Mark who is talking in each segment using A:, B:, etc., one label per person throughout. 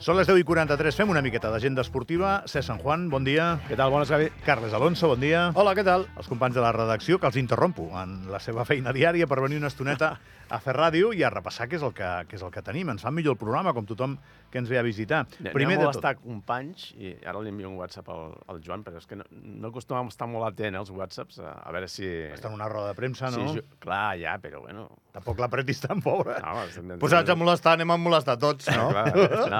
A: Són les 10 i 43, fem una miqueta d'agenda esportiva. Cés San Juan, bon dia.
B: Què tal? Bones, Gavi.
A: Carles Alonso, bon dia.
B: Hola, què tal?
A: Els companys de la redacció, que els interrompo en la seva feina diària per venir una estoneta a fer ràdio i a repassar què és el que, què és el que tenim. Ens fa millor el programa, com tothom que ens ve a visitar.
B: Primer de tot... companys, i ara li envio un WhatsApp al, al Joan, però és que no, no acostumem a estar molt atent, eh, els WhatsApps, a, a veure si...
A: Està en una roda de premsa, no?
B: Sí, jo... clar, ja, però bueno...
A: Tampoc l'apretis tan pobre.
B: No,
C: estem... Posats a molestar, anem a molestar tots, no?
B: clar,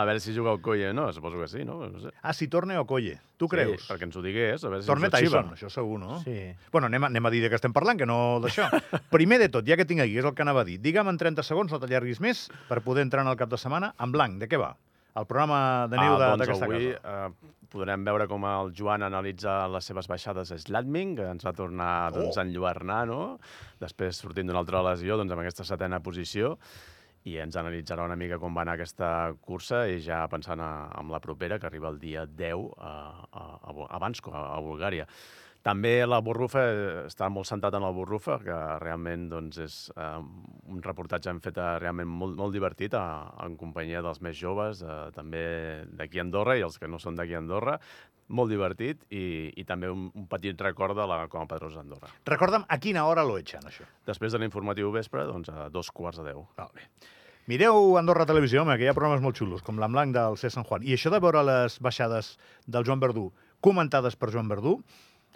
B: a veure si juga Colle, no? Suposo que sí, no? no sé.
A: Ah, si torna o Colle. Tu creus?
B: Sí, perquè ens ho digués, a veure si
A: Torna Tyson, això segur, no?
C: Sí.
A: Bueno, anem a, anem a dir de què estem parlant, que no d'això. Primer de tot, ja que tinc aquí, és el que anava a dir. Digue'm en 30 segons, no t'allarguis més, per poder entrar en el cap de setmana en blanc. De què va? El programa de neu
B: ah,
A: d'aquesta
B: doncs avui,
A: casa.
B: Eh, podrem veure com el Joan analitza les seves baixades a Slatming, que ens va tornar doncs,
A: Oh.
B: a enlluernar, no? Després, sortint d'una altra lesió, doncs, amb aquesta setena posició, i ens analitzarà una mica com va anar aquesta cursa i ja pensant en la propera, que arriba el dia 10 a, a, a, a Bansko, a, a Bulgària. També la Borrufa, eh, està molt centrat en la Borrufa, que realment doncs, és eh, un reportatge hem fet eh, realment molt, molt divertit a, en companyia dels més joves, eh, també d'aquí a Andorra i els que no són d'aquí a Andorra. Molt divertit i, i també un, un petit record de la com a Pedrosa d'Andorra.
A: Recorda'm a quina hora lo echan, això.
B: Després de l'informatiu vespre, doncs a dos quarts de deu.
A: Val bé. Mireu Andorra Televisió, home, que hi ha programes molt xulos, com l'en blanc del C. San Juan. I això de veure les baixades del Joan Verdú comentades per Joan Verdú,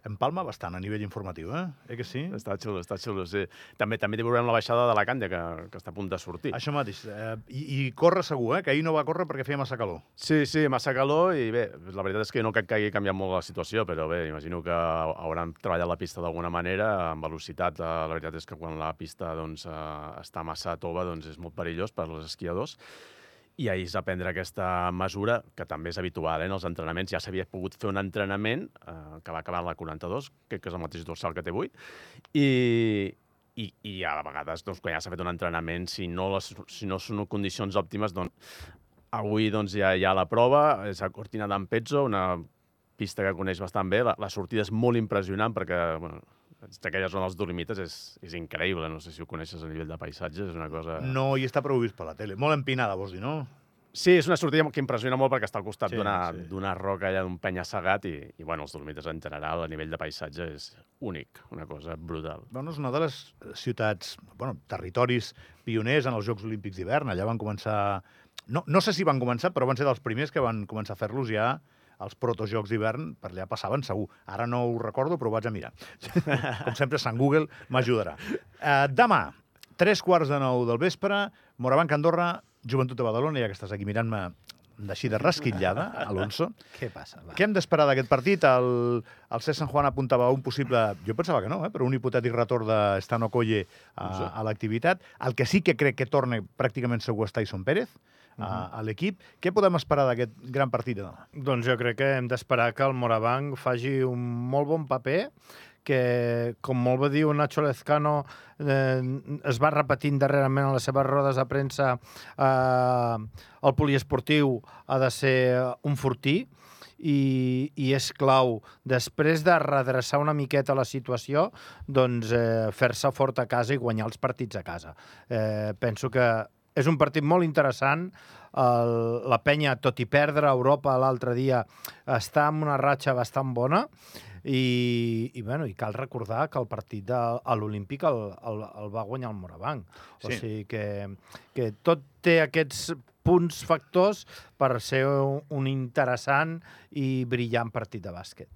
A: empalma bastant a nivell informatiu, eh? Eh que sí?
B: Està xulo, està xulo, sí. També també veurem la baixada de la Càndia, que, que està a punt de sortir.
A: Això mateix. Eh, i, I corre segur, eh? Que ahir no va córrer perquè feia massa calor.
B: Sí, sí, massa calor i bé, la veritat és que no crec que hagi canviat molt la situació, però bé, imagino que hauran treballat la pista d'alguna manera, amb velocitat. Eh, La veritat és que quan la pista doncs, eh, està massa tova doncs és molt perillós per als esquiadors. I ahir es va prendre aquesta mesura, que també és habitual eh, en els entrenaments. Ja s'havia pogut fer un entrenament eh, que va acabar la 42, crec que és el mateix dorsal que té avui, i, i, i a vegades, doncs, quan ja s'ha fet un entrenament, si no, les, si no són condicions òptimes, doncs, avui doncs, ja hi ha la prova, és a Cortina d'Ampezzo, una pista que coneix bastant bé. La, la sortida és molt impressionant perquè, bueno, aquella zona dels Dolomites és, és increïble. No sé si ho coneixes a nivell de paisatge, és una cosa...
A: No hi està prou vist per la tele. Molt empinada, vols dir, no?
B: Sí, és una sortida que impressiona molt perquè està al costat
A: Sí,
B: d'una
A: sí.
B: roca allà, d'un penya-segat, i, i bueno, els Dolomites en general, a nivell de paisatge, és únic, una cosa brutal.
A: Bueno, és una de les ciutats, bueno, territoris pioners en els Jocs Olímpics d'hivern. Allà van començar... No, no sé si van començar, però van ser dels primers que van començar a fer-los ja els protojocs d'hivern, per allà passaven segur. Ara no ho recordo, però ho vaig a mirar. Com sempre, Sant Google m'ajudarà. Uh, demà, tres quarts de nou del vespre, Morabanc, Andorra, Joventut de Badalona, ja que estàs aquí mirant-me d'així de rasquitllada, Alonso.
C: Què passa? Va.
A: Què hem d'esperar d'aquest partit? El, el C. San Juan apuntava un possible... Jo pensava que no, eh? però un hipotètic retorn de Stano Colle a, a l'activitat. El que sí que crec que torna pràcticament segur és Tyson Pérez a, a l'equip. Què podem esperar d'aquest gran partit de demà?
C: Doncs jo crec que hem d'esperar que el Morabanc faci un molt bon paper, que, com molt bé diu Nacho Lezcano, eh, es va repetint darrerament a les seves rodes de premsa eh, el poliesportiu ha de ser un fortí, i, i és clau, després de redreçar una miqueta la situació, doncs eh, fer-se fort a casa i guanyar els partits a casa. Eh, penso que és un partit molt interessant. El, la penya, tot i perdre a Europa l'altre dia, està en una ratxa bastant bona i, i, bueno, i cal recordar que el partit de, a l'Olímpic el, el, el va guanyar el Morabanc. O
A: Sí.
C: sigui que, que tot té aquests punts factors per ser un, un interessant i brillant partit de bàsquet.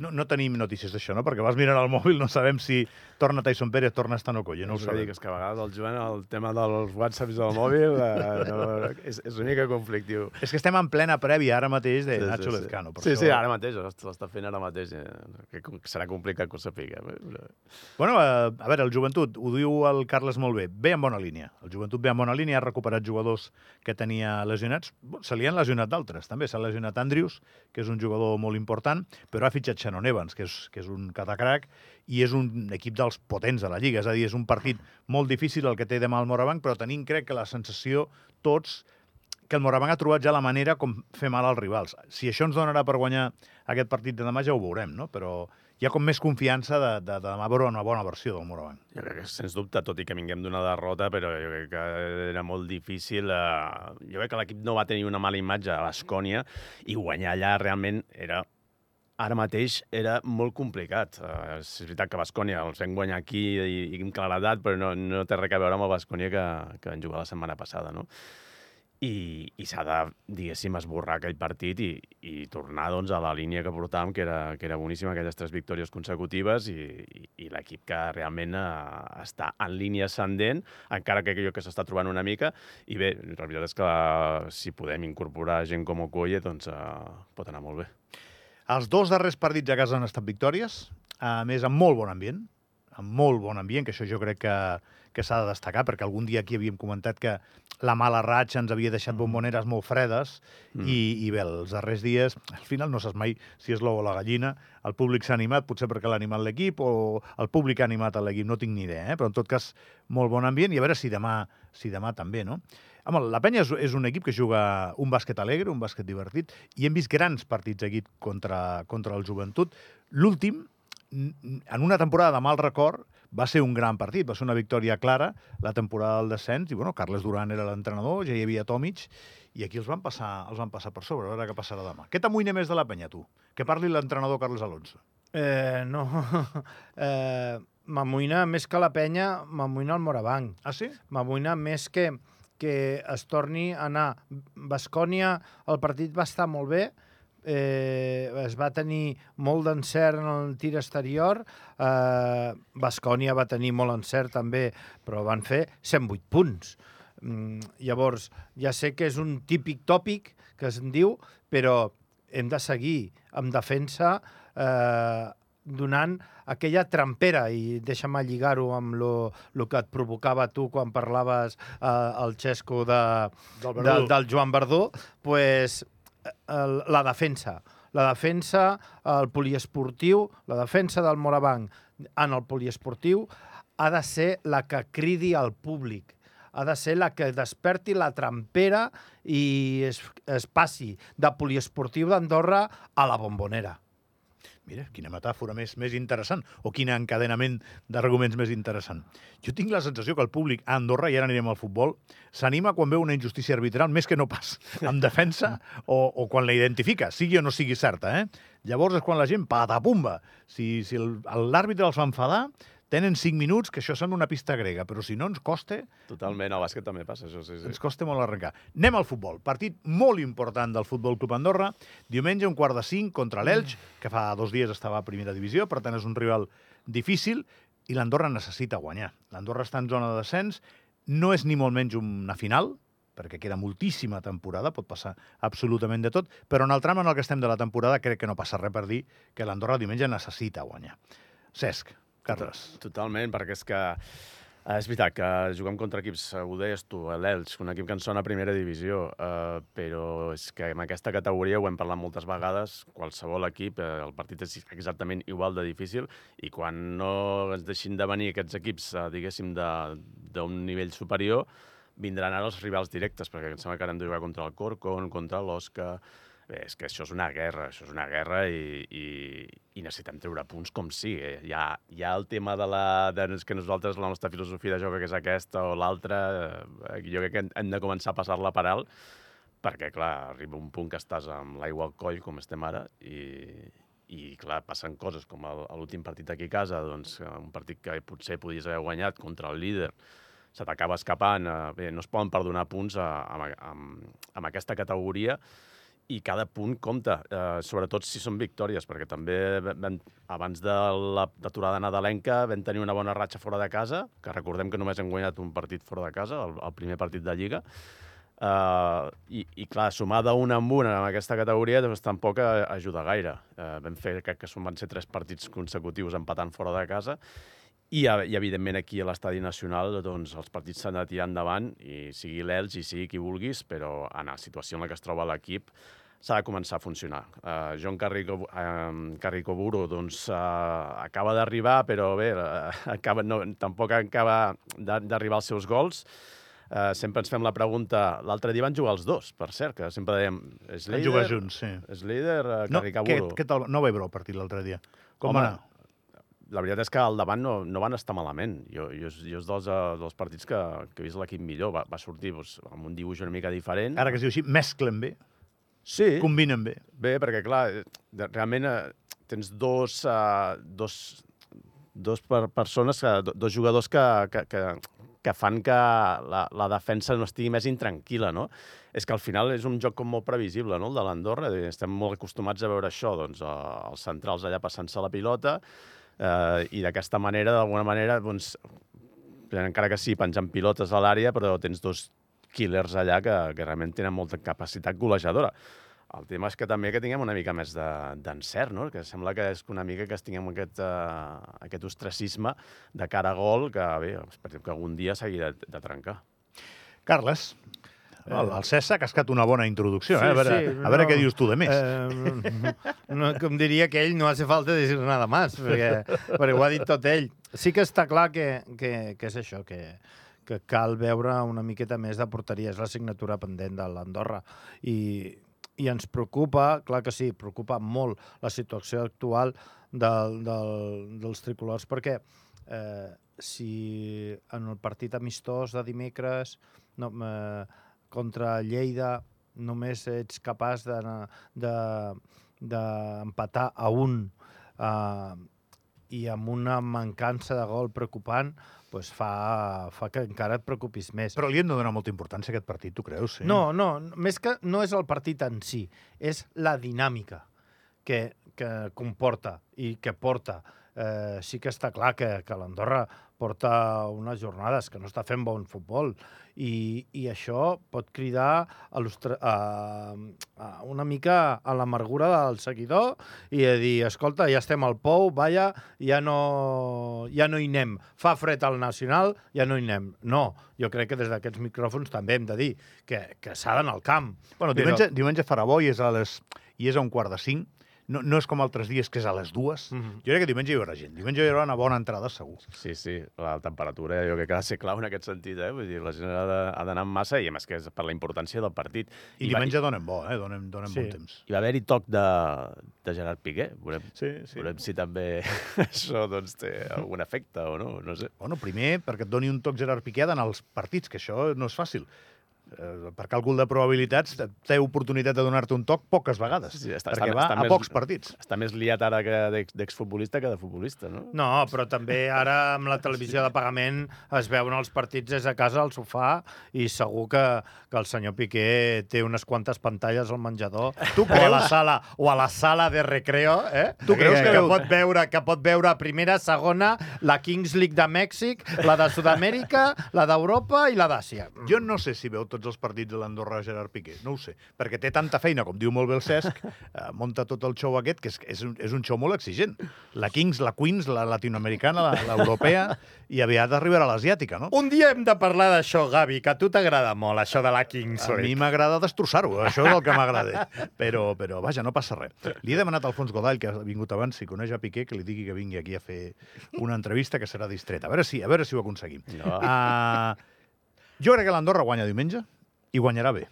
A: No, no tenim notícies d'això, no? Perquè vas mirar al mòbil, no sabem si torna Tyson Pérez, torna Stano Colle, no ho
B: a dir,
A: sabem.
B: que és que a vegades el Joan, el tema dels whatsapps del mòbil, eh, no, és, és una mica conflictiu.
A: És que estem en plena prèvia ara mateix de
B: Sí, sí,
A: Nacho
B: sí.
A: Lezcano. per
B: Sí,
A: això-
B: sí, ara mateix, l'està fent ara mateix. Eh? Serà complicat que ho sàpiga. Però...
A: Bueno, eh, a veure, el joventut, ho diu el Carles molt bé, ve en bona línia. El joventut ve en bona línia, ha recuperat jugadors que tenia lesionats. Se li han lesionat d'altres, també. S'ha lesionat Andrius, que és un jugador molt important, però ha fitxat Shannon Evans, que és, que és un catacrac, i és un equip dels potents de la Lliga. És a dir, és un partit molt difícil el que té demà el Morabanc, però tenim, crec, que la sensació, tots, que el Morabanc ha trobat ja la manera com fer mal als rivals. Si això ens donarà per guanyar aquest partit de demà ja ho veurem, no? Però hi ha com més confiança de, de, de demà veure una bona versió del Morabanc.
B: Jo crec que, sens dubte, tot i que vinguem d'una derrota, però jo crec que era molt difícil. Eh, jo crec que l'equip no va tenir una mala imatge a l'Escònia i guanyar allà realment era ara mateix era molt complicat. Uh, és veritat que Bascònia els vam guanyar aquí i, i amb claredat, però no, no té res a veure amb el Bascònia que, que vam jugar la setmana passada, no? I, i s'ha de, diguéssim, esborrar aquell partit i, i tornar doncs, a la línia que portàvem, que era, que era boníssima, aquelles tres victòries consecutives i, i, i l'equip que realment uh, està en línia ascendent, encara que jo que s'està trobant una mica, i bé, la veritat és que uh, si podem incorporar gent com Okoye, doncs uh, pot anar molt bé.
A: Els dos darrers partits a casa han estat victòries, a més, amb molt bon ambient, amb molt bon ambient, que això jo crec que, que s'ha de destacar, perquè algun dia aquí havíem comentat que la mala ratxa ens havia deixat bomboneres molt fredes mm. i, i bé, els darrers dies, al final no saps mai si és l'ou o la gallina, el públic s'ha animat, potser perquè l'ha animat l'equip o el públic ha animat l'equip, no tinc ni idea, eh? però en tot cas molt bon ambient i a veure si demà, si demà també, no? Home, la Penya és, és un equip que juga un bàsquet alegre, un bàsquet divertit, i hem vist grans partits aquí contra, contra el joventut. L'últim, en una temporada de mal record, va ser un gran partit, va ser una victòria clara, la temporada del descens, i bueno, Carles Duran era l'entrenador, ja hi havia Tomic, i aquí els van passar, els van passar per sobre, a veure què passarà demà. Què t'amoïna més de la penya, tu? Que parli l'entrenador Carles Alonso.
C: Eh, no, eh, m'amoïna més que la penya, m'amoïna el Morabanc.
A: Ah, sí?
C: M'amoïna més que que es torni a anar. Bascònia, el partit va estar molt bé, eh, es va tenir molt d'encert en el tir exterior, eh, Bascònia va tenir molt encert també, però van fer 108 punts. Mm, llavors, ja sé que és un típic tòpic que es diu, però hem de seguir amb defensa eh, donant aquella trampera, i deixa'm lligar-ho amb lo, lo que et provocava tu quan parlaves eh, el xesco de,
A: Del
C: del, del Joan Verdú, pues, la defensa. La defensa, el poliesportiu, la defensa del Morabanc en el poliesportiu ha de ser la que cridi al públic ha de ser la que desperti la trampera i es, es passi de poliesportiu d'Andorra a la bombonera.
A: Mira, quina metàfora més, més interessant, o quin encadenament d'arguments més interessant. Jo tinc la sensació que el públic a Andorra, i ara anirem al futbol, s'anima quan veu una injustícia arbitral més que no pas en defensa o, o quan la identifica, sigui o no sigui certa. Eh? Llavors és quan la gent, patapumba, si, si l'àrbitre els fa enfadar, tenen 5 minuts, que això sembla una pista grega, però si no ens costa...
B: Totalment, al bàsquet també passa això, sí, sí.
A: Ens costa molt arrencar. Anem al futbol. Partit molt important del Futbol Club Andorra. Diumenge, un quart de 5 contra l'Elx, que fa dos dies estava a primera divisió, per tant és un rival difícil, i l'Andorra necessita guanyar. L'Andorra està en zona de descens, no és ni molt menys una final, perquè queda moltíssima temporada, pot passar absolutament de tot, però en el tram en el que estem de la temporada crec que no passa res per dir que l'Andorra diumenge necessita guanyar. Cesc, Carles.
B: Totalment, perquè és que eh, és veritat que juguem contra equips, eh, deies tu, l'Elx, un equip que ens sona a primera divisió, eh, però és que en aquesta categoria ho hem parlat moltes vegades, qualsevol equip, eh, el partit és exactament igual de difícil i quan no ens deixin de venir aquests equips, eh, diguéssim, d'un nivell superior, vindran ara els rivals directes, perquè em sembla que ara hem de jugar contra el Corcon, contra l'Osca, Bé, és que això és una guerra, això és una guerra i, i, i necessitem treure punts com sigui. Eh? Hi, ha, hi ha el tema de, la, de que nosaltres, la nostra filosofia de joc que és aquesta o l'altra, eh, jo crec que hem de començar a passar-la per alt, perquè, clar, arriba un punt que estàs amb l'aigua al coll, com estem ara, i, i clar, passen coses com l'últim partit aquí a casa, doncs un partit que potser podies haver guanyat contra el líder, se t'acaba escapant, eh, bé, no es poden perdonar punts a, a, a, a, a aquesta categoria, i cada punt compta, eh, sobretot si són victòries, perquè també vam, abans de l'aturada nadalenca vam tenir una bona ratxa fora de casa, que recordem que només hem guanyat un partit fora de casa, el, el primer partit de Lliga, Uh, i, i clar, sumar d'un amb una en aquesta categoria doncs, tampoc ajuda gaire. Uh, vam fer, crec que van ser tres partits consecutius empatant fora de casa i, i evidentment, aquí a l'Estadi Nacional doncs, els partits s'han de tirar endavant, i sigui l'Elx i sigui qui vulguis, però en la situació en la que es troba l'equip s'ha de començar a funcionar. Uh, John Carrico, uh, Carricoburo doncs, uh, acaba d'arribar, però bé, uh, acaba, no, tampoc acaba d'arribar als seus gols. Uh, sempre ens fem la pregunta... L'altre dia van jugar els dos, per cert, que sempre dèiem... És
A: van jugar junts, sí.
B: És líder, uh,
A: no,
B: Carricaburo.
A: Què, què tal? No vaig veure el partit l'altre dia. Com
B: Home,
A: va anar?
B: La veritat és que al davant no, no van estar malament. Jo, jo, és- jo és dels, eh, dels partits que, que he vist l'equip millor. Va, va sortir doncs, amb un dibuix una mica diferent.
A: Ara que es diu així, mesclen bé,
B: sí,
A: combinen bé.
B: bé, perquè clar, realment eh, tens dos, uh, dos, dos per persones, que, do- dos jugadors que, que, que, que fan que la, la defensa no estigui més intranquil·la, no? És que al final és un joc com molt previsible, no?, el de l'Andorra. Estem molt acostumats a veure això, doncs, eh, els centrals allà passant-se la pilota, eh, i d'aquesta manera, d'alguna manera, doncs, encara que sí, penjant pilotes a l'àrea, però tens dos killers allà que, que realment tenen molta capacitat golejadora. El tema és que també que tinguem una mica més de- d'encert, no? que sembla que és una mica que tinguem aquest, uh, aquest ostracisme de cara a gol que, bé, esperem que algun dia s'hagi de, de trencar.
A: Carles, el, el Cesc ha cascat una bona introducció, eh? a, veure,
C: sí,
A: a veure
C: no,
A: què dius tu de més.
C: Eh, no, com diria que ell, no hace falta decir nada más, perquè, perquè ho ha dit tot ell. Sí que està clar que, que, que és això, que, que cal veure una miqueta més de porteria. És la signatura pendent de l'Andorra. I, I ens preocupa, clar que sí, preocupa molt la situació actual del, del, dels tricolors, perquè eh, si en el partit amistós de dimecres no, eh, contra Lleida només ets capaç d'empatar de, d'empatar a un eh, i amb una mancança de gol preocupant, pues fa, fa que encara et preocupis més.
A: Però li hem de donar molta importància a aquest partit, tu creus? Sí?
C: No, no, més que no és el partit en si, és la dinàmica que, que comporta i que porta. Eh, sí que està clar que, que l'Andorra porta unes jornades que no està fent bon futbol i, i això pot cridar a, a, a una mica a l'amargura del seguidor i a dir, escolta, ja estem al pou, vaja, ja no, ja no hi anem. Fa fred al Nacional, ja no hi anem. No, jo crec que des d'aquests micròfons també hem de dir que, que s'ha d'anar al camp.
A: Bueno,
C: Però-
A: diumenge, diumenge farà bo i és a, les, i és a un quart de cinc. No, no és com altres dies, que és a les dues.
C: Mhm.
A: Jo crec que diumenge hi haurà gent. Diumenge hi haurà una bona entrada, segur.
B: Sí, sí, la temperatura jo crec que ha de ser clau en aquest sentit, eh? Vull dir, la gent ha ha d'anar amb massa i a més que és per la importància del partit.
A: I,
B: va-
A: diumenge donem bo, eh? Donem, donem
C: Sí.
A: bon temps.
B: Hi va haver-hi toc de, de Gerard Piqué. Veurem,
A: Sí, sí.
B: veurem si també això doncs, té algun efecte o no, no sé.
A: Bueno, primer, perquè et doni un toc Gerard Piqué en els partits, que això no és fàcil. Eh, per càlcul de probabilitats, té oportunitat de donar-te un toc poques vegades,
B: Sí, està-
A: perquè
B: està-
A: va
B: està
A: a
B: més-
A: pocs partits.
B: Està més liat ara que d'ex- d'exfutbolista que de futbolista, no?
C: No, però també ara amb la televisió de pagament es veuen els partits des de casa al sofà i segur que, que el senyor Piqué té unes quantes pantalles al menjador
A: Tu
C: o a la sala o a la sala de recreo, eh?
A: Tu creus
C: que,
A: que
C: que
A: veu-
C: pot veure que pot veure primera, segona, la Kings League de Mèxic, la de Sud-amèrica, la d'Europa i la d'Àsia.
A: Jo no sé si veu tots els partits de l'Andorra Gerard Piqué, no ho sé, perquè té tanta feina, com diu molt bé el Cesc, eh, munta tot el show aquest, que és, és, un, és un show molt exigent. La Kings, la Queens, la latinoamericana, la- l'europea, i aviat arribarà l'asiàtica, no?
C: Un dia hem de parlar d'això, Gavi, que a tu t'agrada molt, això de la Kings
A: A mi m'agrada destrossar-ho, això és el que m'agrada. Però, però, vaja, no passa res. Li he demanat al Alfons Godall, que ha vingut abans, si coneix a Piqué, que li digui que vingui aquí a fer una entrevista que serà distreta. A veure si, a veure si ho aconseguim.
B: No.
A: Uh, jo crec que l'Andorra guanya diumenge i guanyarà bé.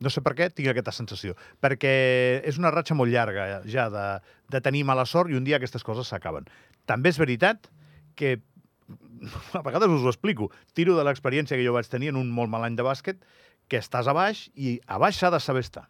A: No sé per què tinc aquesta sensació. Perquè és una ratxa molt llarga ja de, de tenir mala sort i un dia aquestes coses s'acaben. També és veritat que a vegades us ho explico. Tiro de l'experiència que jo vaig tenir en un molt mal any de bàsquet, que estàs a baix i a baix s'ha de saber estar.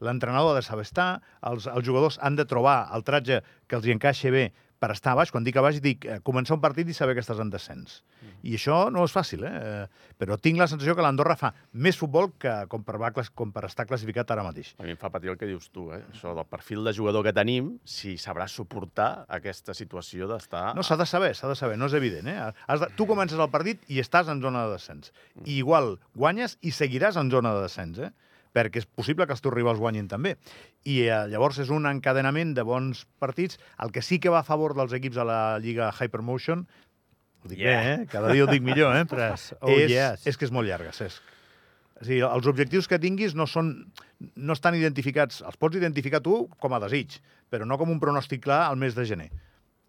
A: L'entrenador ha de saber estar, els, els jugadors han de trobar el tratge que els hi encaixi bé per estar a baix. Quan dic a baix, dic eh, començar un partit i saber que estàs en descens. I això no és fàcil, eh? Eh, Però tinc la sensació que l'Andorra fa més futbol que com per, va, com per estar classificat ara mateix.
B: A mi em fa patir el que dius tu, eh? Això del perfil de jugador que tenim, si sabrà suportar aquesta situació d'estar...
A: No, s'ha de saber, s'ha de saber, no és evident. Eh? Has de, tu comences el partit i estàs en zona de descens. I igual guanyes i seguiràs en zona de descens, eh? Perquè és possible que els teus rivals guanyin també. I eh, llavors és un encadenament de bons partits. El que sí que va a favor dels equips a la Lliga Hypermotion, ho dic
B: Yeah.
A: bé, eh? cada dia ho dic millor, eh?
C: Oh,
A: és,
C: yes.
A: és que és molt llarga, Cesc. A dir, els objectius que tinguis no són no estan identificats, els pots identificar tu com a desig, però no com un pronòstic clar al mes de gener.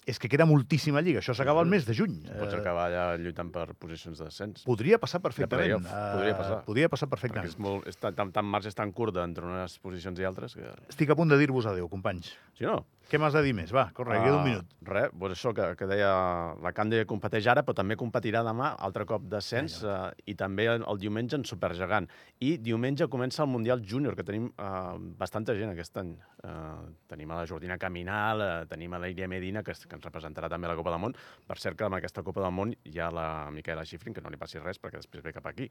A: És que queda moltíssima lliga, això s'acaba al mes de juny.
B: Pots
A: Eh,
B: acabar allà lluitant per posicions de descens.
A: Podria passar perfectament.
B: playoff,
A: Eh,
B: podria passar.
A: Podria passar
B: Perquè
A: perfectament.
B: és molt, és tan, tan, tan marge és tan curt entre unes posicions i altres que...
A: Estic a punt de dir-vos adéu, companys.
B: Sí o no?
A: Què m'has de dir més? Va, corre, uh, queda un minut.
B: Res, doncs això que, que deia, la Càndida competeix ara, però també competirà demà, altre cop descens, uh, i també el, el diumenge en Supergegant. I diumenge comença el Mundial Júnior, que tenim uh, bastanta gent aquest any. Uh, tenim a la Jordina Caminal, uh, tenim a la Iria Medina, que, que ens representarà també a la Copa del Món. Per cert, que amb aquesta Copa del Món hi ha la Micaela Schifrin, que no li passi res, perquè després ve cap aquí.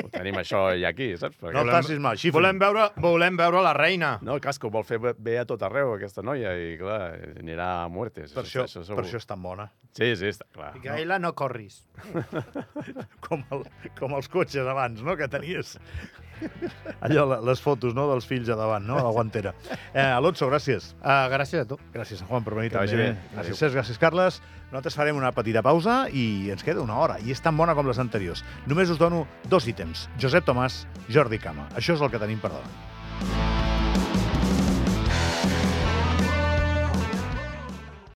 B: Ho tenim això i aquí, saps? Perquè...
A: No el facis mal, Schifrin.
C: Volem veure, volem veure la reina.
B: No, cas que ho vol fer bé a tot arreu, aquesta noia, i clar, anirà a muertes.
A: Per això, això per això és tan bona.
B: Sí, sí, està clar.
C: Micaela, no, no corris.
A: com, el, com els cotxes abans, no?, que tenies. Allò, les fotos, no?, dels fills a davant, no?, a la guantera. Eh, Alonso, gràcies.
C: Uh, gràcies a tu.
A: Gràcies, Juan, per venir
B: Que
A: també.
B: bé.
A: Gràcies, Cesc, gràcies, Carles. Nosaltres farem una petita pausa i ens queda una hora, i és tan bona com les anteriors. Només us dono dos ítems. Josep Tomàs, Jordi Cama. Això és el que tenim per davant.